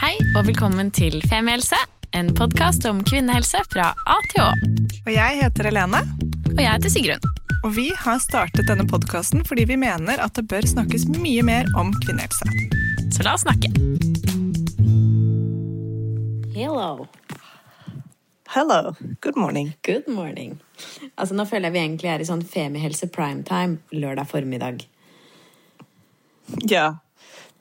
Hei og velkommen til Femihelse, en podkast om kvinnehelse fra A til Å. Og jeg heter Helene, Og jeg heter Sigrun. og vi har startet denne podkasten fordi vi mener at det bør snakkes mye mer om kvinnehelse. Så la oss snakke. Hello. Hello, good morning. Good morning. Altså, nå føler jeg vi egentlig er i sånn femihelse primetime lørdag formiddag. Ja,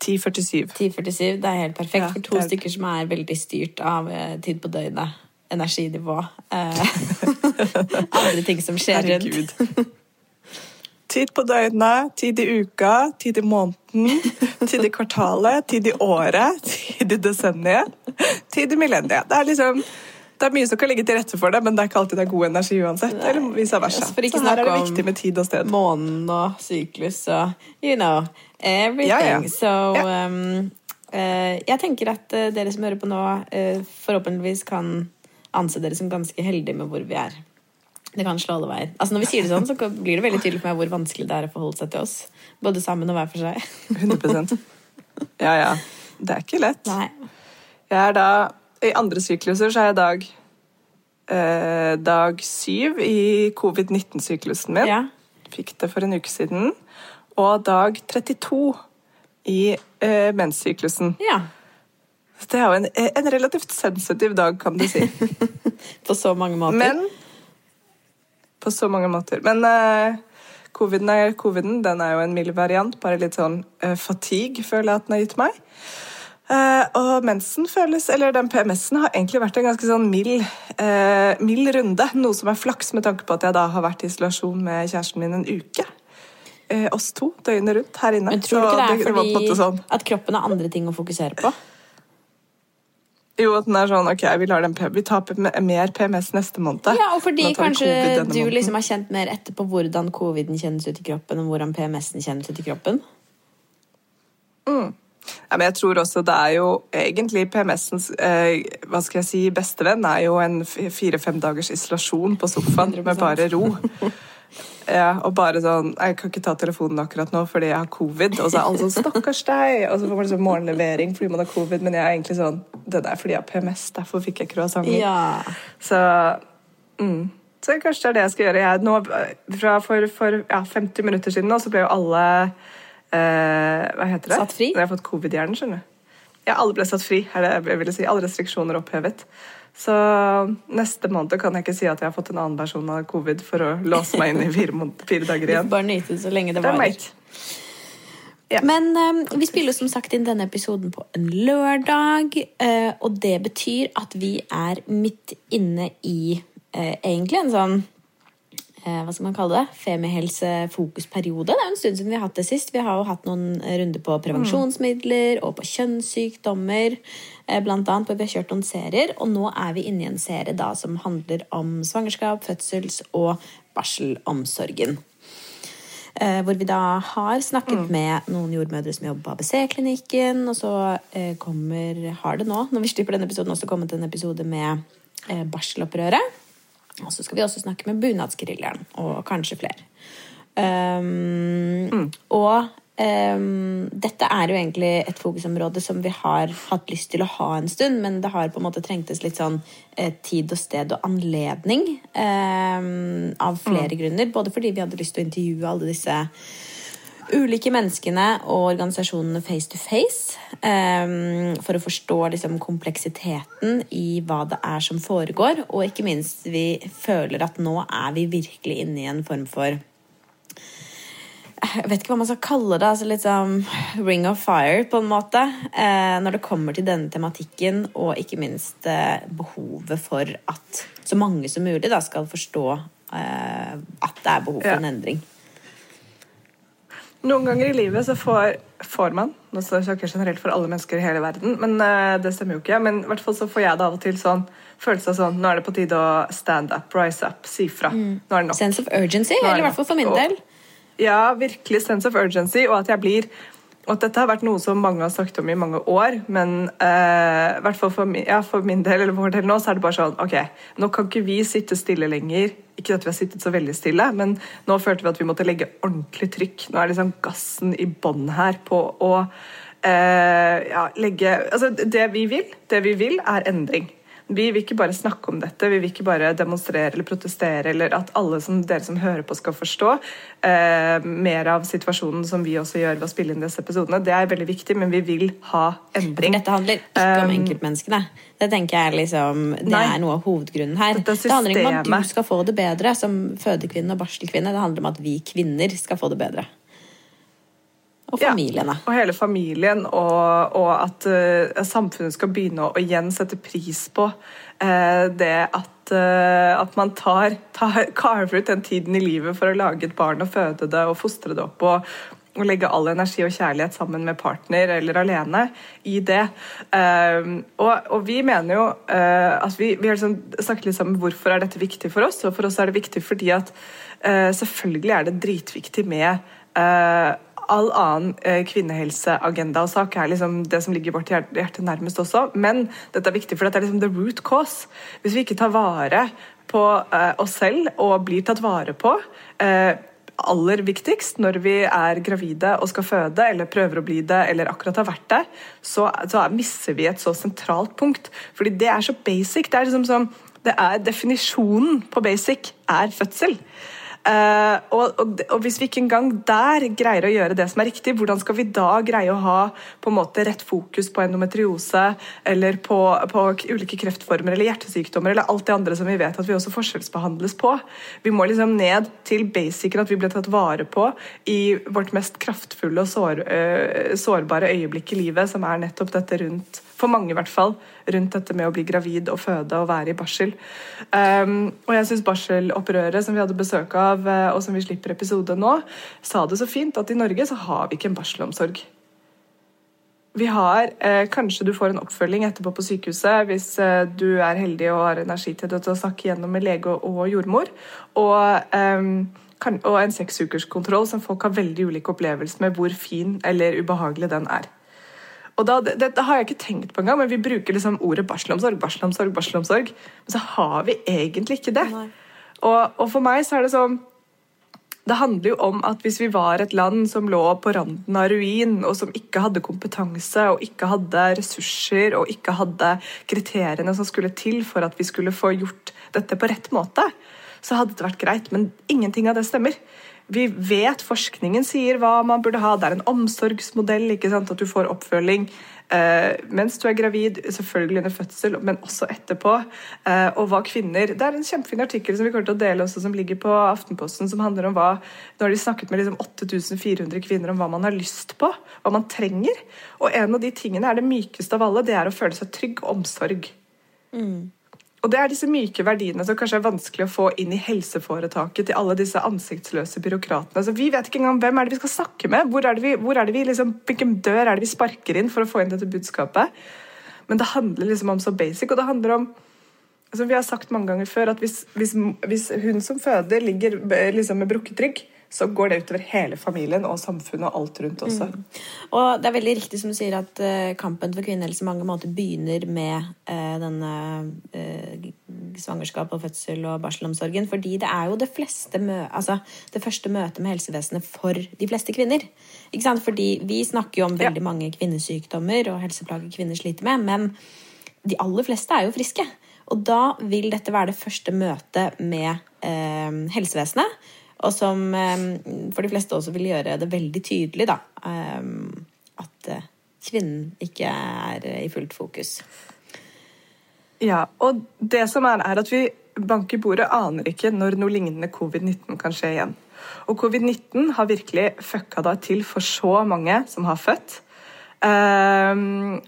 10.47. 10.47, det er helt perfekt Ja, for to er- stykker som er veldig styrt av eh, tid på døgnet, energinivå, eh, andre ting som skjer rundt. Herregud. Tid på døgnet, tid i uka, tid i måneden, tid i kvartalet, tid i året, tid i desenniet, tid i millenniet. Det er liksom det er mye som kan ligge til rette for det, men det er ikke alltid det er god energi uansett. eller vice versa. Så her er det viktig med tid og sted. Månen og syklus og you know, everything. Ja, ja. Så um, uh, jeg tenker at uh, dere som hører på nå, uh, forhåpentligvis kan anse dere som ganske heldige med hvor vi er. Det kan slå alle veier. Altså Når vi sier det sånn, så blir det veldig tydelig for meg hvor vanskelig det er å forholde seg til oss. Både sammen og hver for seg. 100% Ja, ja. Det er ikke lett. Nei. Jeg er da, I andre sykluser så er jeg dag eh, dag syv i covid-19-syklusen min. Ja. Fikk det for en uke siden. Og dag 32 i eh, menssyklusen. ja. Så Det er jo en, en relativt sensitiv dag, kan du si. På så mange måter. Men På så mange måter. Men eh, coviden, er, coviden den er jo en mild variant. Bare litt sånn eh, fatigue føler jeg at den har gitt meg. Eh, og mensen føles Eller den PMS-en har egentlig vært en ganske sånn mild, eh, mild runde. Noe som er flaks med tanke på at jeg da har vært i isolasjon med kjæresten min en uke. Eh, oss to døgnet rundt her inne. Men tror du ikke det er det, fordi det sånn at kroppen har andre ting å fokusere på? Jo, at den er sånn Ok, vi, vi tar mer PMS neste måned. Ja, og fordi kanskje du liksom har kjent mer etter på hvordan coviden kjennes ut i kroppen, og hvordan PMS-en kjennes ut i kroppen. Ja, men jeg tror også det er jo egentlig PMS-ens eh, hva skal jeg si, bestevenn er jo en fire-fem dagers isolasjon på sofaen 100%. med bare ro. Ja, og bare sånn Jeg kan ikke ta telefonen akkurat nå fordi jeg har covid. Og så er alle sånn 'Stakkars deg!' Og så får man liksom morgenlevering fordi man har covid. Men jeg er egentlig sånn Det der er fordi jeg har PMS. Derfor fikk jeg croissanter. Ja. Så, mm. så kanskje det er det jeg skal gjøre. Jeg, nå, fra for for ja, 50 minutter siden nå, så ble jo alle eh, Hva heter det? Satt fri? Når jeg har fått covid-hjernen, skjønner du. Ja, alle ble satt fri. Er det, jeg ville si. Alle restriksjoner opphevet. Så neste måned kan jeg ikke si at jeg har fått en annen versjon av covid for å låse meg inn i fire, måned- fire dager igjen. bare nyte det så lenge det er varer. Ja. Men um, vi spiller som sagt inn denne episoden på en lørdag, Uh, og det betyr at vi er midt inne i uh, egentlig en sånn hva skal man kalle det? Femihelsefokusperiode. Det er jo en stund siden vi har hatt det sist. Vi har jo hatt noen runder på prevensjonsmidler og på kjønnssykdommer, eh, blant annet, hvor vi har kjørt noen serier. Og nå er vi inne i en serie da som handler om svangerskap, fødsels- og barselomsorgen. Eh, hvor vi da har snakket med noen jordmødre som jobber på ABC-klinikken. Og så eh, kommer, har det nå, når vi slipper denne episoden, også kommet en episode med eh, barselopprøret. Og så skal vi også snakke med bunadsgeriljaen, og kanskje flere. Um, Og um, dette er jo egentlig et fokusområde som vi har hatt lyst til å ha en stund, men det har på en måte trengtes litt sånn eh, tid og sted og anledning um, av flere grunner. Både fordi vi hadde lyst til å intervjue alle disse ulike menneskene og organisasjonene face to face. um, for å forstå liksom, kompleksiteten i hva det er som foregår. Og ikke minst, vi føler at nå er vi virkelig inne i en form for jeg vet ikke hva man skal kalle det. altså litt sånn Ring of fire, på en måte. Eh, når det kommer til denne tematikken, og ikke minst eh, behovet for at så mange som mulig da, skal forstå eh, at det er behov for en endring. Noen ganger i livet så får, får man Nå snakker jeg generelt for alle mennesker i hele verden, men uh, det stemmer jo ikke. Men i hvert fall så får jeg det av og til sånn følelse av sånn Nå er det på tide å stand up, rise up, si fra. Nå er det nok. Sense of urgency, er eller i hvert fall for min del. Ja, virkelig sense of urgency, og at jeg blir og dette har vært noe som mange har snakket om i mange år, men eh, for, min- ja, for min del eller vår del nå, så er det bare sånn Ok, nå kan ikke vi sitte stille lenger. Ikke at vi har sittet så veldig stille, men nå følte vi at vi måtte legge ordentlig trykk. Nå er liksom gassen i bånn her på å eh, ja, legge Altså, det vi vil, det vi vil, er endring. Vi vil ikke bare snakke om dette, vi vil ikke bare demonstrere eller protestere, eller at alle som, dere som hører på, skal forstå eh, mer av situasjonen som vi også gjør ved å spille inn disse episodene. Det er veldig viktig, men vi vil ha endring. Dette handler ikke om Um, enkeltmenneskene. Det tenker jeg liksom, det Nei. er noe av hovedgrunnen her. Det handler ikke om at du skal få det bedre som fødekvinne og barselkvinne. Det handler om at vi kvinner skal få det bedre. Og Ja, og hele familien, og, og at uh, samfunnet skal begynne å, å igjen sette pris på uh, det at, uh, at man tar, tar, carver ut den tiden i livet for å lage et barn og føde det og fostre det opp. og og legge all energi og kjærlighet sammen med partner eller alene i det. Um, og, og vi mener jo at vi, vi har liksom snakket litt sammen hvorfor er dette viktig for oss. Og for oss er det viktig fordi at selvfølgelig er det dritviktig med all annen eh, kvinnehelseagenda og sak er liksom det som ligger vårt hjerte, nærmest også. Men dette er viktig, for dette er liksom the root cause. Hvis vi ikke tar vare på eh, oss selv og blir tatt vare på eh, aller viktigst når vi er gravide og skal føde, eller prøver å bli det, eller akkurat har vært det, så, så misser vi et så sentralt punkt. Fordi det er så basic. Det er liksom som det er Definisjonen på basic er fødsel. Eh, og, og, og hvis vi ikke engang der greier å gjøre det som er riktig, hvordan skal vi da greie å ha på en måte rett fokus på endometriose eller på, på ulike kreftformer eller hjertesykdommer eller alt det andre som vi vet at vi også forskjellsbehandles på? Vi må liksom ned til basicen at vi ble tatt vare på i vårt mest kraftfulle og sår, uh, sårbare øyeblikk i livet, som er nettopp dette rundt for mange i hvert fall, rundt dette med å bli gravid og føde og være i barsel. Um, og jeg syns barselopprøret som vi hadde besøk av, eh, og som vi slipper episode nå, sa det så fint at i Norge så har vi ikke en barselomsorg. Vi har, eh, Kanskje du får en oppfølging etterpå på sykehuset hvis eh, du er heldig og har energi til det til å snakke gjennom med lege og jordmor. Og, eh, kan, og en seksukerskontroll som folk har veldig ulike opplevelser med hvor fin eller ubehagelig den er. Og da, det, det, har jeg ikke tenkt på engang, men vi bruker liksom ordet barselomsorg, barselomsorg, barselomsorg. Men så har vi egentlig ikke det. Og, og for meg så er det sånn Det handler jo om at hvis vi var et land som lå på randen av ruin, og som ikke hadde kompetanse, og ikke hadde ressurser, og ikke hadde kriteriene som skulle til for at vi skulle få gjort dette på rett måte, så hadde det vært greit. Men ingenting av det stemmer. Vi vet forskningen sier hva man burde ha. Det er en omsorgsmodell. ikke sant? At du får oppfølging eh, mens du er gravid, selvfølgelig under fødsel, men også etterpå. Eh, og hva kvinner Det er en kjempefin artikkel som vi kommer til å dele også, som ligger på Aftenposten, som handler om hva Nå har de snakket med liksom 8400 kvinner om hva man har lyst på, hva man trenger. Og en av de tingene er det mykeste av alle, det er å føle seg trygg omsorg. Og det er disse myke verdiene som kanskje er vanskelig å få inn i helseforetaket til alle disse ansiktsløse byråkratene. Altså, vi vet ikke engang hvem er det vi skal snakke med. Hvor er det vi, er det vi liksom, hvilken dør er det vi sparker inn for å få inn dette budskapet? Men det handler liksom om så basic, og det handler om altså Vi har sagt mange ganger før at hvis, hvis, hvis hun som føder ligger eh, liksom med brukket rygg, så går det utover hele familien og samfunnet og alt rundt også. Og det er veldig riktig som du sier at uh, kampen for kvinnehelse mange måter begynner med uh, denne uh, svangerskap og fødsel og barselomsorgen. Fordi det er jo det fleste mø altså, det første møtet med helsevesenet for de fleste kvinner. Ikke sant? Fordi vi snakker jo om veldig mange kvinnesykdommer og helseplager kvinner sliter med, men de aller fleste er jo friske. Og da vil dette være det første møtet med eh, helsevesenet. Og som for de fleste også vil gjøre det veldig tydelig da, at eh, kvinnen ikke er i fullt fokus. Ja, og det som er, er at vi bank i bordet aner ikke når noe lignende covid-19 kan skje igjen. Og covid-19 har virkelig fucka da til for så mange som har født. Jeg-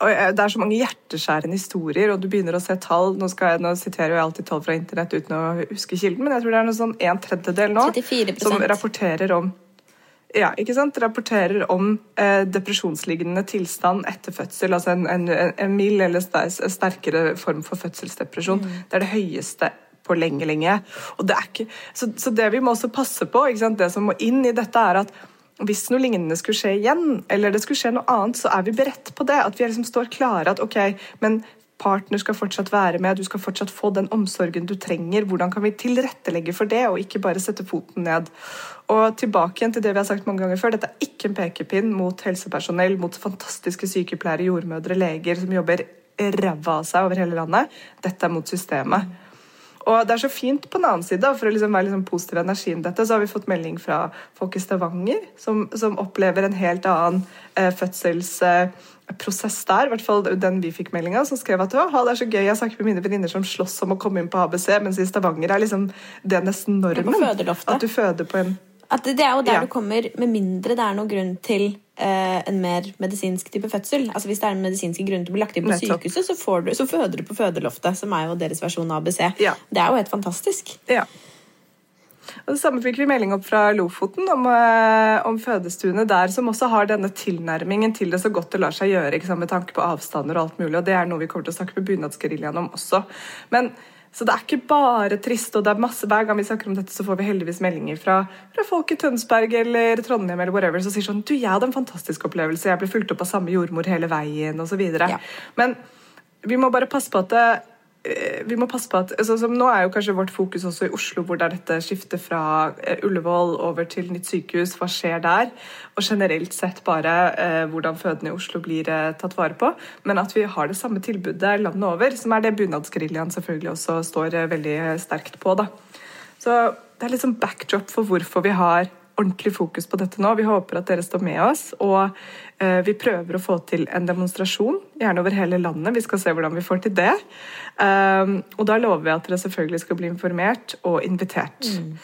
det er så mange hjerteskjærende historier, og du begynner å se tall. Nå, jeg, nå siterer jeg alltid tall fra internett uten å huske kilden, men jeg tror det er noe sånn en tredjedel nå 34%. som rapporterer om ja, ikke sant? Rapporterer om eh, depresjonslignende tilstand etter fødsel. Altså en, en, en mild eller sterkere form for fødselsdepresjon. Det er det høyeste på lenge, lenge. Og det er ikke, så, så det vi må også passe på, det som må inn i dette, er at hvis noe lignende skulle skje igjen, eller det skulle skje noe annet, så er vi beredt på det. At vi liksom står klare at ok, men partner skal fortsatt være med, du skal fortsatt få den omsorgen du trenger. Hvordan kan vi tilrettelegge for det, og ikke bare sette foten ned? Og tilbake igjen til det vi har sagt mange ganger før, dette er ikke en pekepinn mot helsepersonell, mot fantastiske sykepleiere, jordmødre, leger som jobber ræva av seg over hele landet. Dette er mot systemet. Og det er så fint på den annen side, for å liksom være liksom positiv energi i dette, så har vi fått melding fra folk i Stavanger som, som opplever en helt annen eh, fødselsprosess der. I hvert fall den vi fikk meldinga, som skrev at det er så gøy, jeg snakker med mine venninner som slåss om å komme inn på ABC, mens i Stavanger er liksom det nesten normen. At du føder på en at det er jo der ja. du kommer, med mindre det er noen grunn til eh, en mer medisinsk type fødsel. Altså Hvis det er en medisinsk grunn til å bli lagt inn på sykehuset, så, du, så, føder du på fødeloftet, som er jo deres versjon av ABC. Ja. Det er jo helt fantastisk. Ja. Og Det samme fikk vi melding opp fra Lofoten om, eh, om fødestuene der, som også har denne tilnærmingen til det så godt det lar seg gjøre, med tanke på avstander og alt mulig. og Det er noe vi kommer til å snakke med bunadsgeriljaen om også. Men så det er ikke bare trist. og det er masse, Hver gang vi snakker om dette, så får vi heldigvis meldinger fra, fra folk i Tønsberg eller Trondheim eller whatever, som sier sånn Du, jeg hadde en fantastisk opplevelse. Jeg ble fulgt opp av samme jordmor hele veien, osv. Ja. Men vi må bare passe på at det, vi må passe på at altså, Nå er jo kanskje vårt fokus også i Oslo, hvor det er dette skiftet fra eh, Ullevål over til nytt sykehus. Hva skjer der? Og generelt sett bare eh, hvordan fødende i Oslo blir eh, tatt vare på. Men at vi har det samme tilbudet landet over, som er det bunadsgeriljaen selvfølgelig også står eh, veldig sterkt på. da. Så det er litt sånn backdrop for hvorfor vi har ordentlig fokus på dette nå. Vi håper at dere står med oss. Og eh, vi prøver å få til en demonstrasjon, gjerne over hele landet. Vi skal se hvordan vi får til det. Um, og da lover vi at dere selvfølgelig skal bli informert og invitert. Mm.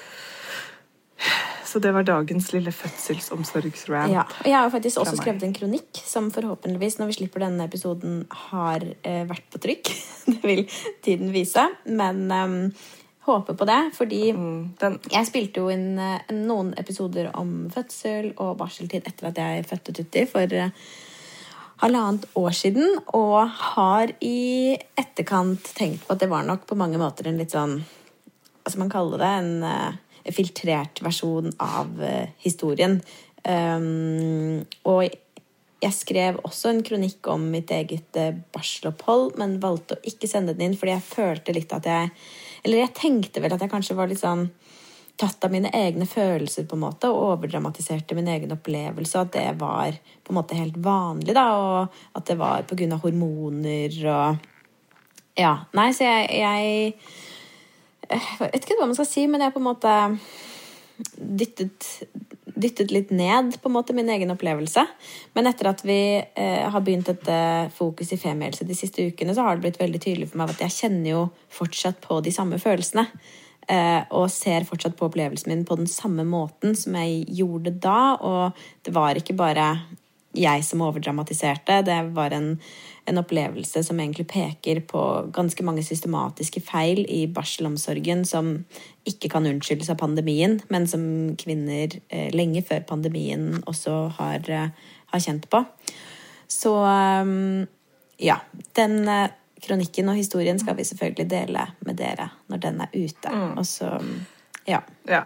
Så det var dagens lille fødselsomsorgsrant. Ja, og jeg har faktisk også skrevet en kronikk som forhåpentligvis, når vi slipper denne episoden, har eh, vært på trykk. det vil tiden vise. Men um, håper på det, fordi mm, jeg spilte jo inn uh, noen episoder om fødsel og barseltid etter at jeg fødte Tutti for uh, halvannet år siden, og har i etterkant tenkt på at det var nok på mange måter en litt sånn Hva skal man kalle det? En uh, filtrert versjon av historien. Um, og jeg skrev også en kronikk om mitt eget barselopphold, men valgte å ikke sende den inn fordi jeg følte litt at jeg eller jeg tenkte vel at jeg kanskje var litt sånn tatt av mine egne følelser på en måte, og overdramatiserte min egen opplevelse. At det var på en måte helt vanlig, da, og at det var på grunn av hormoner og Ja. Nei, så jeg, jeg Jeg vet ikke hva man skal si, men jeg på en måte dyttet dyttet litt ned på en måte min egen opplevelse. Men etter at vi eh, har begynt dette fokus i femihelse de siste ukene, så har det blitt veldig tydelig for meg at jeg kjenner jo fortsatt på de samme følelsene. Eh, og ser fortsatt på opplevelsen min på den samme måten som jeg gjorde da. Og det var ikke bare jeg som overdramatiserte. Det var en, en, opplevelse som egentlig peker på ganske mange systematiske feil i barselomsorgen som ikke kan unnskyldes av pandemien, men som kvinner eh, lenge før pandemien også har, eh, har kjent på. Så um, ja. Den eh, kronikken og historien skal vi selvfølgelig dele med dere når den er ute. Mm. Og så ja. ja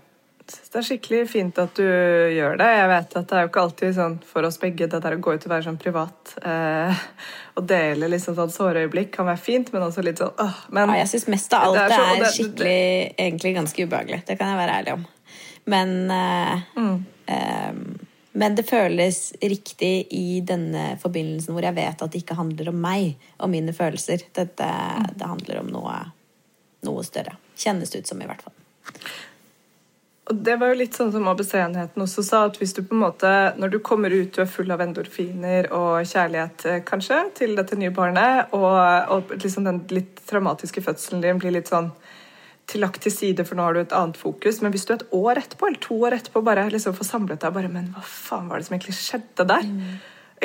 det er skikkelig fint at du gjør det. Jeg vet at det er jo ikke alltid sånn for oss begge det der å gå ut og være sånn privat eh, og dele liksom sånn sårøyeblikk kan være fint, men også litt sånn åh, men, ja, Jeg syns mest av alt det er, så, det, er skikkelig det, egentlig ganske ubehagelig. Det kan jeg være ærlig om. Men eh, mm. eh, men det føles riktig i denne forbindelsen hvor jeg vet at det ikke handler om meg og mine følelser. Dette, mm. Det handler om noe, noe større. Kjennes det ut som, i hvert fall. Og det var jo litt sånn som ABC-enheten også sa, at hvis du på en måte, når du kommer ut, du er full av endorfiner og kjærlighet eh, kanskje til dette nye barnet, og, og liksom den litt traumatiske fødselen din blir litt sånn tillagt til side, for nå har du et annet fokus. Men hvis du et år etterpå, eller to år etterpå bare liksom får samlet deg bare, Men hva faen var det som egentlig skjedde der? Mm.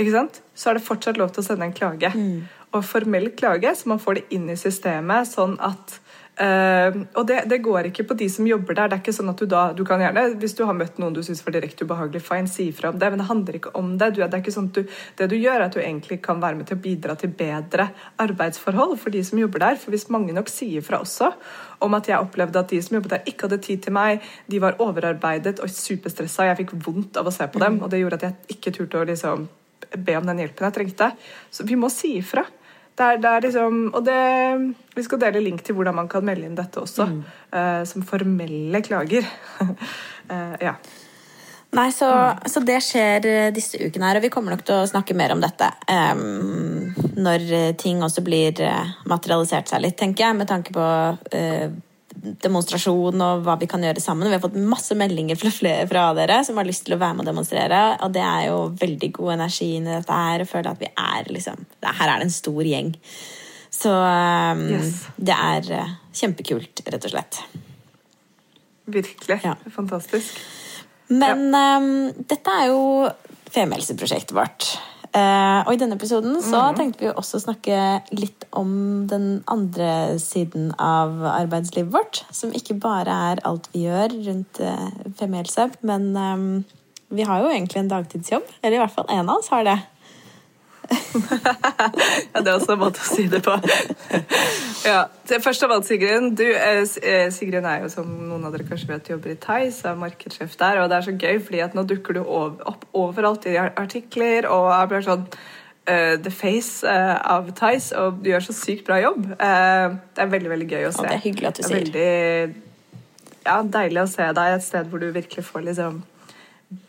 Ikke sant? Så er det fortsatt lov til å sende en klage. Mm. Og formell klage, så man får det inn i systemet, sånn at Uh, og det, det, går ikke på de som jobber der. det er ikke sånn at du da, du kan gjerne, Hvis du har møtt noen du syns var direkte ubehagelig, fine, si ifra om det, men det handler ikke om det. Du, det er ikke sånn at du, det du gjør, er at du egentlig kan være med til å bidra til bedre arbeidsforhold for de som jobber der. For hvis mange nok sier fra også om at jeg opplevde at de som jobbet der, ikke hadde tid til meg, de var overarbeidet og superstressa, jeg fikk vondt av å se på dem, og det gjorde at jeg ikke turte å liksom be om den hjelpen jeg trengte. Så vi må si ifra. Det er, det er liksom, og det, vi skal dele link til hvordan man kan melde inn dette også, mm. uh, som formelle klager. uh, ja. Nei, så, så det skjer eh, disse ukene her, og vi kommer nok til å snakke mer om dette um, når ting også blir materialisert seg litt, tenker jeg, med tanke på eh, demonstrasjon og hva vi kan gjøre sammen. Vi har fått masse meldinger fra flere fra dere som har lyst til å være med og demonstrere, og det er jo veldig god energi inn i dette her. Jeg føler at vi er liksom Her er det en stor gjeng. Så um, Yes. det er eh, kjempekult, rett og slett. Virkelig. Ja. Fantastisk. Men ehm, dette er jo femhelseprosjektet vårt. Eh, og i denne episoden så tenkte vi også også snakke litt om den andre siden av arbeidslivet vårt. Som ikke bare er alt vi gjør rundt uh, femihelse, men ehm, vi har jo egentlig en dagtidsjobb. Eller i hvert fall en av oss har det. Ja, det er også en måte å si det på. Ja, Først av alt, Sigrun. Du, eh, eh, Sigrun er jo, som noen av dere kanskje vet, jobber i Theis, er markedssjef der. Og det er så gøy, fordi at nå dukker du opp overalt i artikler, og jeg blir sånn Uh, the face uh, av Theis, og du gjør så sykt bra jobb. Uh, det er veldig, veldig gøy å se. det er hyggelig at du Det sier. er Veldig, ja, deilig å se deg et sted hvor du virkelig får liksom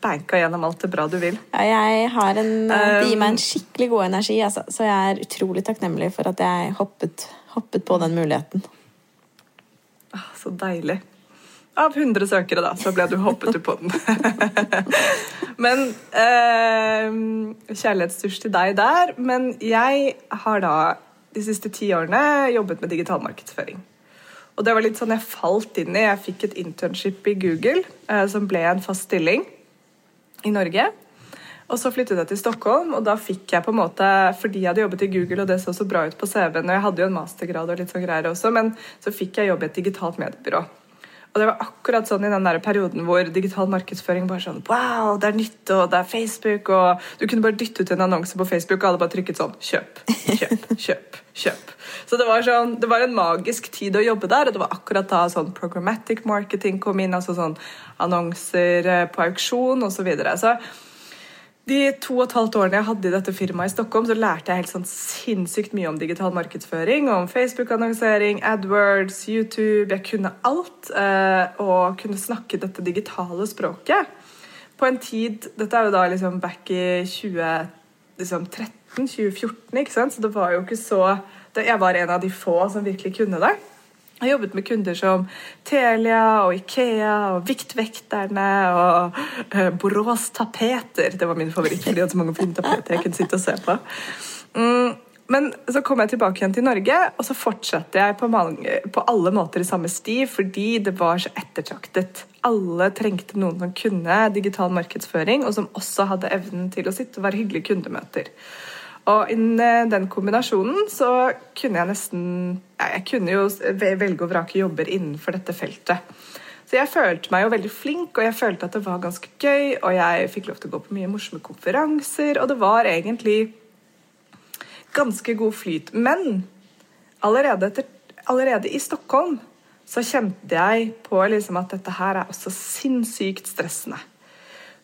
banka gjennom alt det bra du vil. Ja, jeg har en, det gir meg Um, en skikkelig god energi, altså. så jeg er utrolig takknemlig for at jeg hoppet, hoppet på den muligheten. Ah, Så deilig. Av 100 søkere, da, så ble du hoppet du på den. men eh, Kjærlighetsdusj til deg der. Men jeg har da de siste ti årene jobbet med digital markedsføring. Og det var litt sånn jeg falt inn i. Jeg fikk et internship i Google, eh, som ble en fast stilling i Norge. Og så flyttet jeg til Stockholm, og da fikk jeg på en måte Fordi jeg hadde jobbet i Google, og det så så bra ut på CV-en, og jeg hadde jo en mastergrad og litt sånn greier også, men så fikk jeg jobb i et digitalt mediebyrå. Og det var akkurat sånn i den der perioden hvor digital markedsføring bare sånn Wow, det er nytt, og det er Facebook, og du kunne bare dytte ut en annonse på Facebook, og alle bare trykket sånn Kjøp, kjøp, kjøp, kjøp. Så det var, sånn, det var en magisk tid å jobbe der, og det var akkurat da sånn programmatic marketing kom inn, altså sånn annonser eh, på auksjon osv. Så, videre. så de to og et halvt årene jeg hadde i dette firmaet i Stockholm, så lærte jeg helt sånn sinnssykt mye om digital markedsføring, om Facebook-annonsering, AdWords, YouTube. Jeg kunne alt, eh, og kunne snakke dette digitale språket. På en tid Dette er jo da liksom back i 2013-2014, ikke sant? så det var jo ikke så Jeg var en av de få som virkelig kunne det. Jeg har jobbet med kunder som Telia og Ikea og Viktvekterne og uh, Borås Tapeter. Det var min favoritt, fordi jeg hadde så mange fine tapeter jeg kunne sitte og se på. Mm, men så kom jeg tilbake igjen til Norge, og så fortsatte jeg på, mange, på alle måter i samme sti, fordi det var så ettertraktet. Alle trengte noen som kunne digital markedsføring, og som også hadde evnen til å sitte og være hyggelige kundemøter. Og innen den kombinasjonen så kunne jeg nesten ja, Jeg kunne jo velge og vrake jobber innenfor dette feltet. Så jeg følte meg jo veldig flink, og jeg følte at det var ganske gøy, og jeg fikk lov til å gå på mye morsomme konferanser, og det var egentlig ganske god flyt. Men allerede, etter, allerede i Stockholm så kjente jeg på liksom at dette her er også sinnssykt stressende.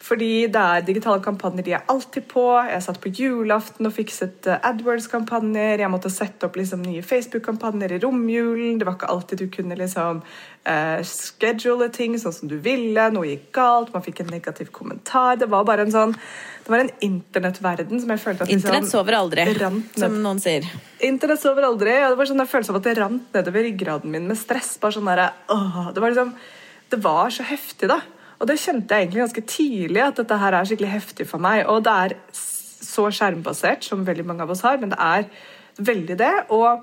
Fordi det er digitale kampanjer de er alltid på. Jeg satt på julaften og fikset eh, AdWords-kampanjer. Jeg måtte sette opp liksom nye Facebook-kampanjer i romjulen. Det var ikke alltid du kunne liksom eh, schedule ting sånn som du ville. Noe gikk galt, man fikk en negativ kommentar. Det var bare en sånn Det var en internettverden som jeg følte at liksom Internett sover aldri, som noen sier. Internett sover aldri. og Det var sånn en følelse av at det rant nedover ryggraden min med stress. bare sånn der, åh, Det var liksom, det var så heftig, da. Og det kjente jeg egentlig ganske tidlig, at dette her er skikkelig heftig for meg. Og det er så skjermbasert, som veldig mange av oss har, men det er veldig det. Og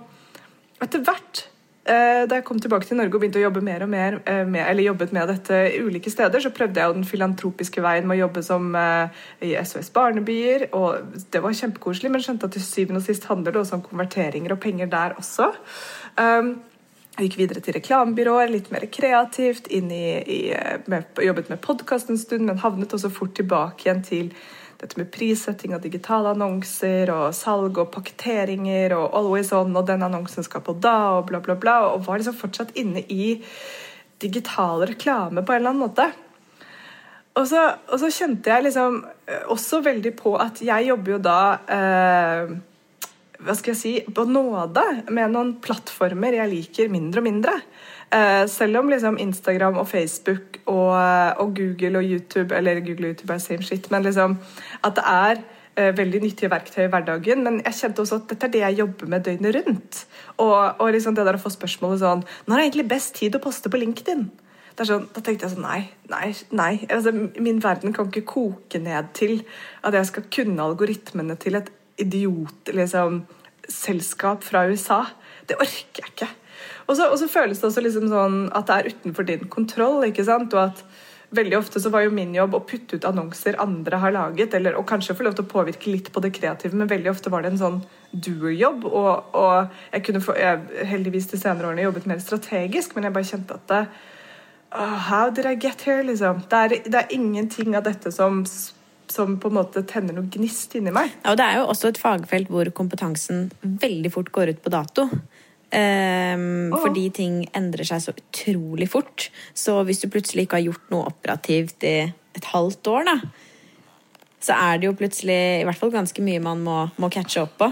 etter hvert, eh, da jeg kom tilbake til Norge og begynte å jobbe mer og mer eh, med, eller jobbet med dette i ulike steder, så prøvde jeg jo den filantropiske veien med å jobbe som eh, i SOS Barnebyer, og det var kjempekoselig, men skjønte at til syvende og sist handler det også om konverteringer og penger der også. Um, jeg gikk videre til reklamebyråer, litt mer kreativt, i, i, med, jobbet med podkast en stund, men havnet også fort tilbake igjen til dette med prissetting av digitale annonser og salg og pakketteringer og always on, og den annonsen skal på da, og bla, bla, bla. Og var liksom fortsatt inne i digital reklame på en eller annen måte. Og så, og så kjente jeg liksom eh, også veldig på at jeg jobber jo da eh, hva skal jeg si, på nåde med noen plattformer jeg liker mindre og mindre. Eh, selv om liksom Instagram og Facebook og, og, Google og YouTube Eller Google og YouTube er same shit, men liksom at det er eh, veldig nyttige verktøy i hverdagen. Men jeg kjente også at dette er det jeg jobber med døgnet rundt. Og, og liksom det der å få spørsmålet sånn Når er egentlig best tid å poste på LinkedIn? Sånn, da tenkte jeg sånn Nei, nei, nei. Altså, min verden kan ikke koke ned til at jeg skal kunne algoritmene til et idiot liksom, selskap fra USA. Det orker jeg ikke. Og så, og så føles det også liksom sånn at det er utenfor din kontroll. ikke sant? Og at veldig ofte så var jo min jobb å putte ut annonser andre har laget, eller, og kanskje få lov til å påvirke litt på det kreative, men veldig ofte var det en sånn doer-jobb. Og, og, jeg kunne få, jeg, heldigvis de senere årene jobbet mer strategisk, men jeg bare kjente at det, oh, How did I get here? liksom? Det er, det er ingenting av dette som som på en måte tenner noe gnist inni meg. Ja, og Det er jo også et fagfelt hvor kompetansen veldig fort går ut på dato. Um, oh. Fordi ting endrer seg så utrolig fort. Så hvis du plutselig ikke har gjort noe operativt i et halvt år, da, så er det jo plutselig i hvert fall ganske mye man må, må catche opp på.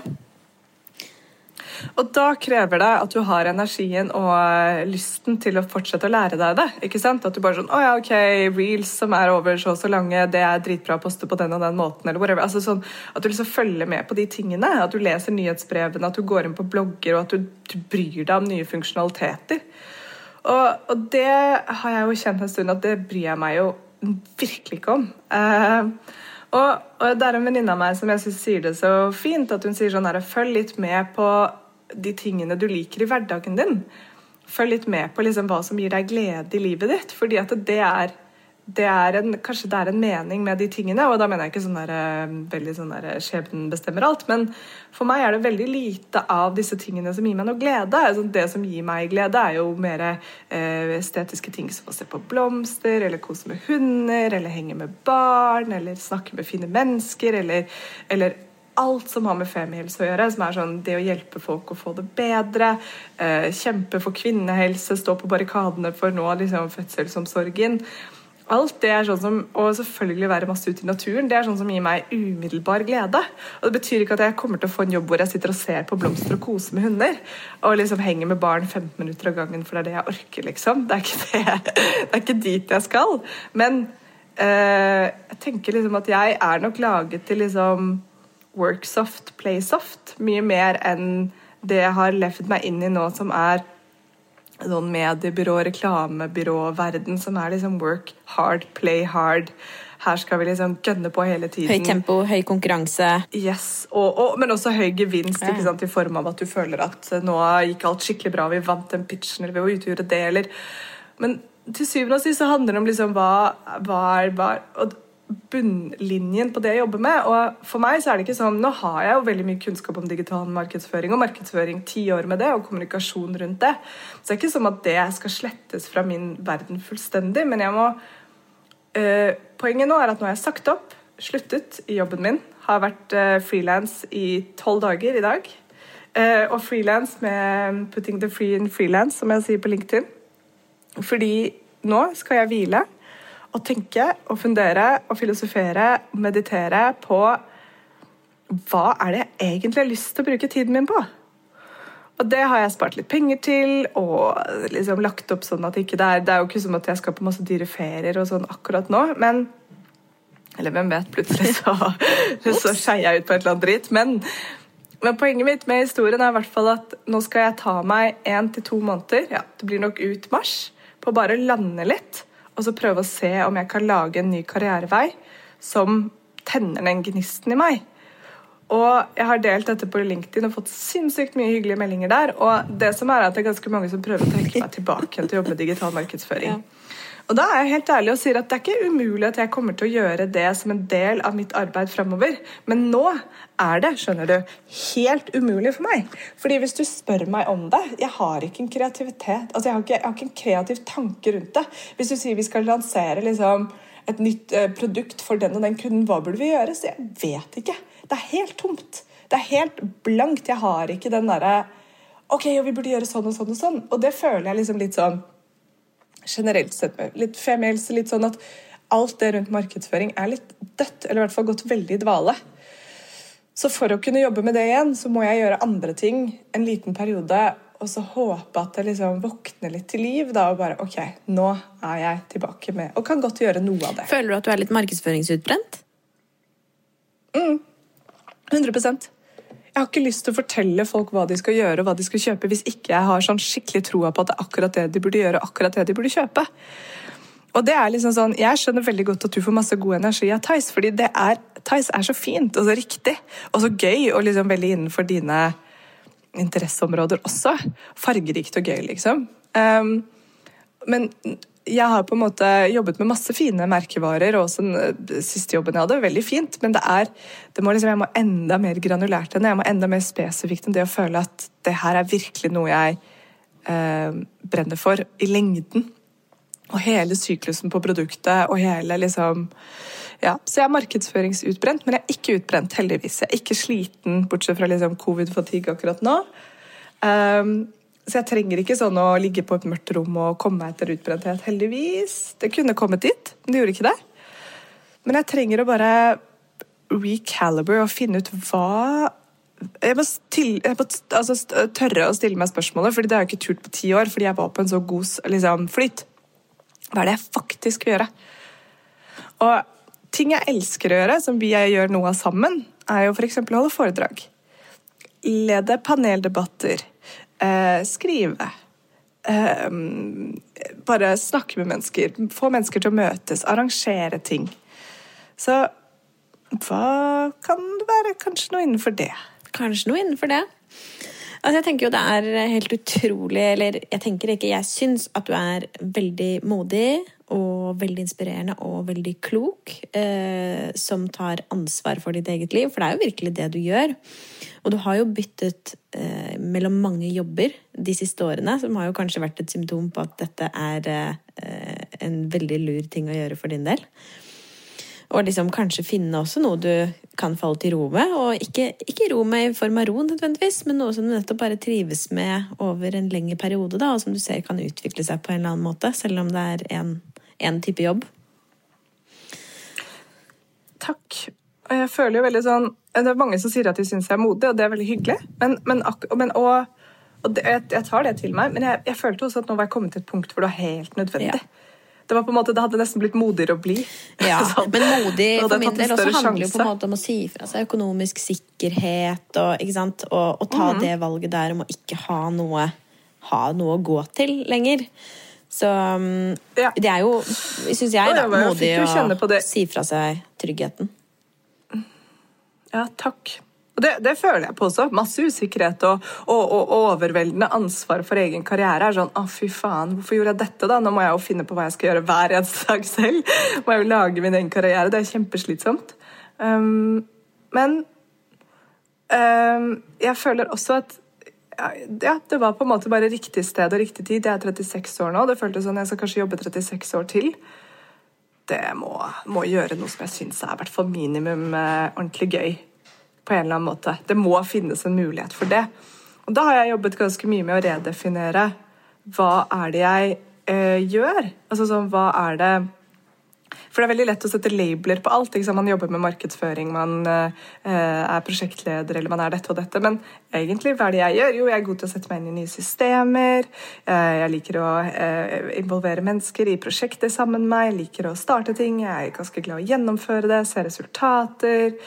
Og da krever det at du har energien og eh, lysten til å fortsette å lære deg det. ikke sant? At du bare sånn Å ja, ok, reels som er over så og så lange, det er dritbra å poste på den og den måten, eller whatever. Altså sånn At du liksom følger med på de tingene. At du leser nyhetsbrevene, at du går inn på blogger, og at du, du bryr deg om nye funksjonaliteter. Og, og, det har jeg jo kjent en stund at det bryr jeg meg jo virkelig ikke om. Uh, og, og, det er en venninne av meg som jeg synes sier det så fint. At hun sier sånn her Følg litt med på de tingene du liker i hverdagen din. Følg litt med på liksom hva som gir deg glede i livet ditt. fordi at det er, det er en, Kanskje det er en mening med de tingene, og da mener jeg ikke sånn der, eh, veldig sånn der eh, skjebnen bestemmer alt, men for meg er det veldig lite av disse tingene som gir meg noe glede. Altså det som gir meg glede, er jo mer eh, estetiske ting som å se på blomster, eller kose med hunder, eller henge med barn, eller snakke med fine mennesker, eller, eller alt som har med femihelse å gjøre, som er sånn det å hjelpe folk å få det bedre, eh, kjempe for kvinnehelse, stå på barrikadene for nå liksom fødselsomsorgen. Alt det er sånn som, Og selvfølgelig være masse ute i naturen. Det er sånn som gir meg umiddelbar glede. Og Det betyr ikke at jeg kommer til å få en jobb hvor jeg sitter og ser på blomster og koser med hunder. Og liksom henger med barn 15 minutter av gangen, for det er det jeg orker, liksom. Det er ikke, det, det er ikke dit jeg skal. Men eh, jeg tenker liksom at jeg er nok laget til liksom worksoft, playsoft. Mye mer enn det jeg har levd meg inn i nå, som er sånn mediebyrå, reklamebyrå-verden, som er liksom work hard, play hard. Her skal vi liksom gønne på hele tiden. Høy tempo, høy konkurranse. Yes, og, og, Men også høy gevinst, ja. sant, i form av at du føler at nå gikk alt skikkelig bra, vi vant den pitchen, eller vi var ute og gjorde det, eller Men til syvende og sist så handler det om liksom hva, hva er hva, og, bunnlinjen på det jeg jobber med. Og for meg så er det ikke sånn Nå har jeg jo veldig mye kunnskap om digital markedsføring og markedsføring, ti år med det, og kommunikasjon rundt det. Så det er ikke som at det skal slettes fra min verden fullstendig, men jeg må øh, Poenget nå er at nå har jeg sagt opp, sluttet i jobben min, har vært øh, frilans i tolv dager i dag. Uh, og frilans med 'putting the free in freelance', som jeg sier på LinkedIn. Fordi nå skal jeg hvile å tenke og fundere og filosofere og meditere på hva er det jeg egentlig har lyst til å bruke tiden min på? Og det har jeg spart litt penger til og liksom lagt opp sånn at ikke det er Det er jo ikke som at jeg skal på masse dyre ferier og sånn akkurat nå, men Eller hvem vet, plutselig så, så skeier jeg ut på et eller annet dritt. Men, men, poenget mitt med historien er i hvert fall at nå skal jeg ta meg én til to måneder, ja, det blir nok ut mars, på å bare lande litt og så prøve å se om jeg kan lage en ny karrierevei som tenner den gnisten i meg. Og jeg har delt dette på LinkedIn og fått sinnssykt mye hyggelige meldinger der. Og det som er at det er ganske mange som prøver å trekke meg tilbake til å jobbe med digital markedsføring. Ja. Og da er jeg helt ærlig og sier at det er ikke umulig at jeg kommer til å gjøre det som en del av mitt arbeid framover. Men nå er det, skjønner du, helt umulig for meg. Fordi hvis du spør meg om det Jeg har ikke en kreativitet Altså, jeg har ikke, jeg har ikke en kreativ tanke rundt det. Hvis du sier vi skal lansere liksom et nytt eh, produkt for den og den kunden, hva burde vi gjøre? Så jeg vet ikke. Det er helt tomt. Det er helt blankt. Jeg har ikke den derre OK, vi burde gjøre sånn og sånn og sånn. Og det føler jeg liksom litt sånn generelt sett med litt femihelse, litt sånn at alt det rundt markedsføring er litt dødt, eller i hvert fall gått veldig i dvale. Så for å kunne jobbe med det igjen, så må jeg gjøre andre ting en liten periode. Og så håpe at det liksom våkner litt til liv. Da, og bare OK, nå er jeg tilbake med Og kan godt gjøre noe av det. Føler du at du er litt markedsføringsutbrent? 100 Jeg har ikke lyst til å fortelle folk hva de skal gjøre og hva de skal kjøpe, hvis ikke jeg har sånn skikkelig troa på at det er akkurat det de burde gjøre, akkurat det de burde kjøpe. Og det er liksom sånn, Jeg skjønner veldig godt at du får masse god energi av Theis, fordi det er, Theis er så fint og så riktig og så gøy og liksom veldig innenfor dine interesseområder også. Fargerikt og gøy, liksom. Um, men jeg har på en måte jobbet med masse fine merkevarer, og også den siste jobben jeg hadde, veldig fint, men det er, det må liksom, jeg må enda mer granulært enn det. Jeg må enda mer spesifikt enn det å føle at det her er virkelig noe jeg eh, brenner for i lengden. Og hele syklusen på produktet og hele liksom ja, Så jeg er markedsføringsutbrent, men jeg er ikke utbrent, heldigvis. Jeg er ikke sliten, bortsett fra liksom covid-fatigue akkurat nå. Um, så jeg trenger ikke sånn å ligge på et mørkt rom og komme meg etter utbrenthet, heldigvis. Det kunne kommet dit, men det gjorde ikke det. Men jeg trenger å bare recalibre og finne ut hva jeg må, til, jeg må altså, tørre å stille meg spørsmålet, for det har jeg ikke turt på ti år, fordi jeg var på en så god liksom, flyt. Hva er det jeg faktisk vil gjøre? Og ting jeg elsker å gjøre, som vi gjør noe av sammen, er jo f.eks. å holde foredrag. Lede paneldebatter. Eh, skrive. Eh, bare snakke med mennesker. Få mennesker til å møtes. Arrangere ting. Så hva kan det være? Kanskje noe innenfor det. Kanskje noe innenfor det. Altså, jeg tenker jo det er helt utrolig Eller jeg tenker ikke, jeg syns at du er veldig modig og veldig inspirerende og veldig klok, eh, som tar ansvar for ditt eget liv. For det er jo virkelig det du gjør. Og du har jo byttet eh, mellom mange jobber de siste årene, som har jo kanskje vært et symptom på at dette er eh, en veldig lur ting å gjøre for din del. Og liksom kanskje finne også noe du kan falle til ro med. Og ikke, ikke ro med i form av ro, nødvendigvis, men noe som du nettopp bare trives med over en lengre periode, da, og som du ser kan utvikle seg på en eller annen måte, selv om det er én type jobb. Takk. Jeg føler jo veldig sånn Det er mange som sier at de syns jeg er modig, og det er veldig hyggelig. Men, men, men og, og det, jeg tar det til meg, men jeg, jeg, følte også at nå var jeg kommet til et punkt hvor det var helt nødvendig. Ja. Det var på en måte, det hadde nesten blitt modigere å bli. Ja, sånn. Men modig for min del også handler jo på en måte om å si fra seg økonomisk sikkerhet og, og, og ta mm. det valget der om å ikke ha noe, ha noe å gå til lenger. Så um, ja. det er jo, syns jeg, da, modig å si fra seg tryggheten. Ja, takk. Og det, det, føler jeg på også. Masse usikkerhet og, og, og, overveldende ansvar for egen karriere. er sånn, å fy faen, Hvorfor gjorde jeg dette? da? Nå må jeg jo finne på hva jeg skal gjøre hver eneste dag selv. må jeg jo lage min egen karriere. Det er kjempeslitsomt. Um, men um, jeg føler også at ja, det var på en måte bare riktig sted og riktig tid. Jeg er 36 år nå. Det føltes sånn jeg skal kanskje jobbe 36 år til. Det må, må gjøre noe som jeg syns er hvert fall minimum eh, ordentlig gøy på en eller annen måte. Det må finnes en mulighet for det. Og da har jeg jobbet ganske mye med å redefinere hva er det jeg eh, gjør? Altså sånn, hva er det For det er veldig lett å sette labeler på alt. Man jobber med markedsføring, man eh, er prosjektleder, eller man er dette og dette. Men egentlig, hva er det jeg gjør? Jo, jeg er god til å sette meg inn i nye systemer. Eh, jeg liker å eh, involvere mennesker i prosjekter sammen med meg. Jeg liker å starte ting. Jeg er ganske glad i å gjennomføre det, se resultater.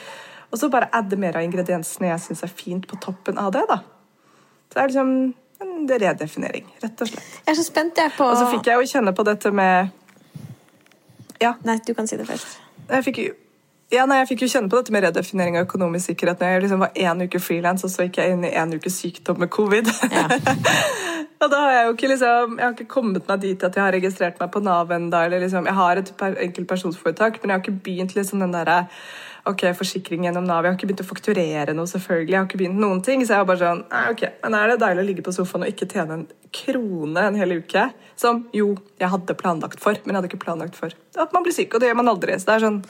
Og så bare adde mer av ingrediensene jeg syns er fint på toppen av det. da. Så det er liksom en redefinering, rett og slett. Jeg er så spent, jeg, på Og så fikk jeg jo kjenne på dette med Ja. Nei, du kan si det først. Jeg fikk jo ja, nei, jeg fikk jo kjenne på dette med redefinering av økonomisk sikkerhet når jeg liksom var én uke frilans, og så gikk jeg inn i én uke sykdom med covid. Ja. og da har jeg jo ikke liksom, jeg har ikke kommet meg dit at jeg har registrert meg på Nav ennå. Liksom, jeg har et enkelt enkeltpersonsforetak, men jeg har ikke begynt liksom den derre ok, forsikring gjennom Nav. Jeg har ikke begynt å fakturere noe, selvfølgelig. Jeg har ikke begynt noen ting. Så jeg var bare sånn ok, Men er det deilig å ligge på sofaen og ikke tjene en krone en hel uke? Som jo, jeg hadde planlagt for, men jeg hadde ikke planlagt for at man blir syk. Og det gjør man aldri. Så det er sånn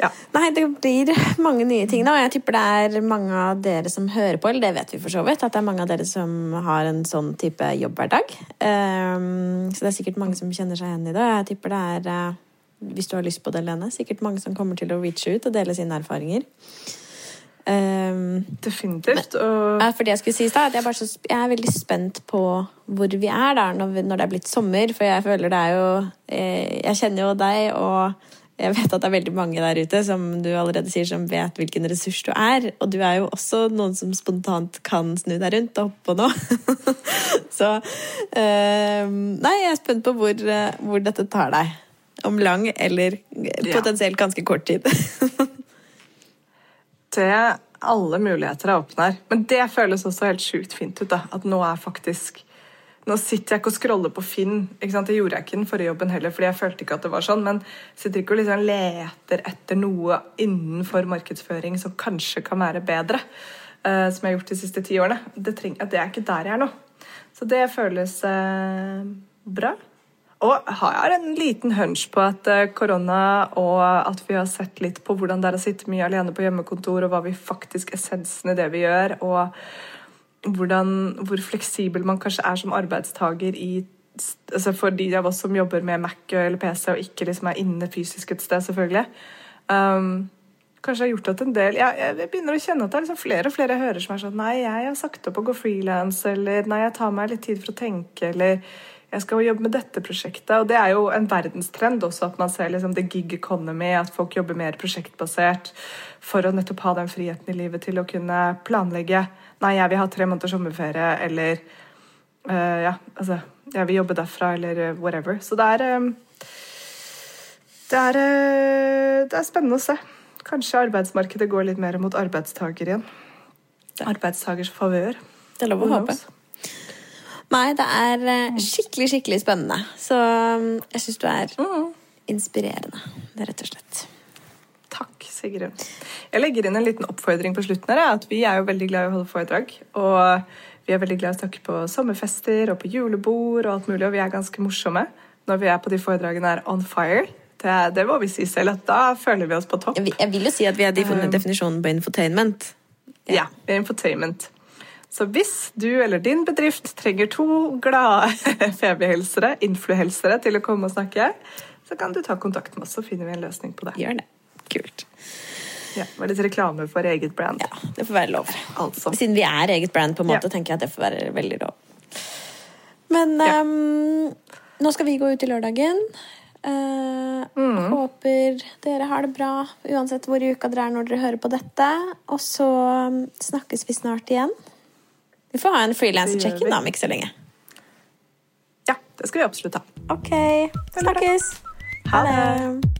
ja. Nei, det blir mange nye ting da, og jeg tipper det er mange av dere som hører på, eller det vet vi for så vidt, at det er mange av dere som har en sånn type jobbhverdag. Um, så det er sikkert mange som kjenner seg igjen i det. og Jeg tipper det er uh, hvis du har lyst på det, Lene. Sikkert mange som kommer til å reache ut og dele sine erfaringer. Um, Definitivt. Og for det jeg skulle si i stad, jeg, jeg er veldig spent på hvor vi er da, når, vi, når det er blitt sommer. For jeg føler det er jo eh, Jeg kjenner jo deg, og jeg vet at det er veldig mange der ute som du allerede sier, som vet hvilken ressurs du er. Og du er jo også noen som spontant kan snu deg rundt og hoppe på noe. så um, Nei, jeg er spent på hvor, eh, hvor dette tar deg. Om lang eller potensielt ganske kort tid. det alle muligheter er åpne her. Men det føles også helt sjukt fint ut. da, At nå er faktisk Nå sitter jeg ikke og scroller på Finn. ikke sant? Det gjorde jeg ikke den forrige jobben heller, fordi jeg følte ikke at det var sånn. Men sitter ikke og liksom leter etter noe innenfor markedsføring som kanskje kan være bedre. Uh, som jeg har gjort de siste ti årene. Det, trenger, det er ikke der jeg er nå. Så det føles uh, bra. Og har en liten hunch på at eh, korona og at vi har sett litt på hvordan det er å sitte mye alene på hjemmekontor, og hva vi faktisk essensen i det vi gjør, og hvordan, hvor fleksibel man kanskje er som arbeidstaker i altså For de av oss som jobber med Mac eller PC og ikke liksom er inne fysisk et sted, selvfølgelig. Um, kanskje har gjort at en del jeg, jeg begynner å kjenne at det er liksom flere og flere hører som er sånn Nei, jeg har sagt opp å gå frilans, eller nei, jeg tar meg litt tid for å tenke, eller jeg skal jobbe med dette prosjektet. Og det er jo en verdenstrend også, at man ser liksom the gig economy, at folk jobber mer prosjektbasert for å nettopp ha den friheten i livet til å kunne planlegge Nei, jeg vil ha tre måneders sommerferie, eller uh, Ja, altså Jeg vil jobbe derfra, eller uh, whatever. Så det er um, det er, uh, det er spennende å se. Kanskje arbeidsmarkedet går litt mer mot arbeidstaker igjen. Arbeidstakers favør. Det er lov å håpe. Nei, det er eh, skikkelig, skikkelig spennende. Så um, jeg syns du er inspirerende, det er rett og slett. Takk, Sigrun. Jeg legger inn en liten oppfordring på slutten. her, at Vi er jo veldig glad i å holde foredrag. Og vi er veldig glad i å snakke på sommerfester og på julebord og alt mulig, og vi er ganske morsomme når vi er på de foredragene her on fire. Det, det må vi si selv, at da føler vi oss på topp. Jeg vil, jo si at vi er definisjonen på infotainment. Ja, vi er infotainment. Så hvis du eller din bedrift trenger to glade feberhelsere, influhelsere, til å komme og snakke, så kan du ta kontakt med oss, så finner vi en løsning på det. Gjør det. Kult. Ja, var litt reklame for eget brand. Ja, det får være lov. Altså. Siden vi er eget brand, på en måte, Ja. tenker jeg at det får være veldig lov. Men Ja. um, nå skal vi gå ut i lørdagen. Uh, Mm. Håper dere har det bra uansett hvor i uka dere er når dere hører på dette. Og så um, snakkes vi snart igjen. Vi får ha en frilanser-check-in om ikke så lenge. Ja, det skal vi absolutt ha. Ok, snakkes. Ha det.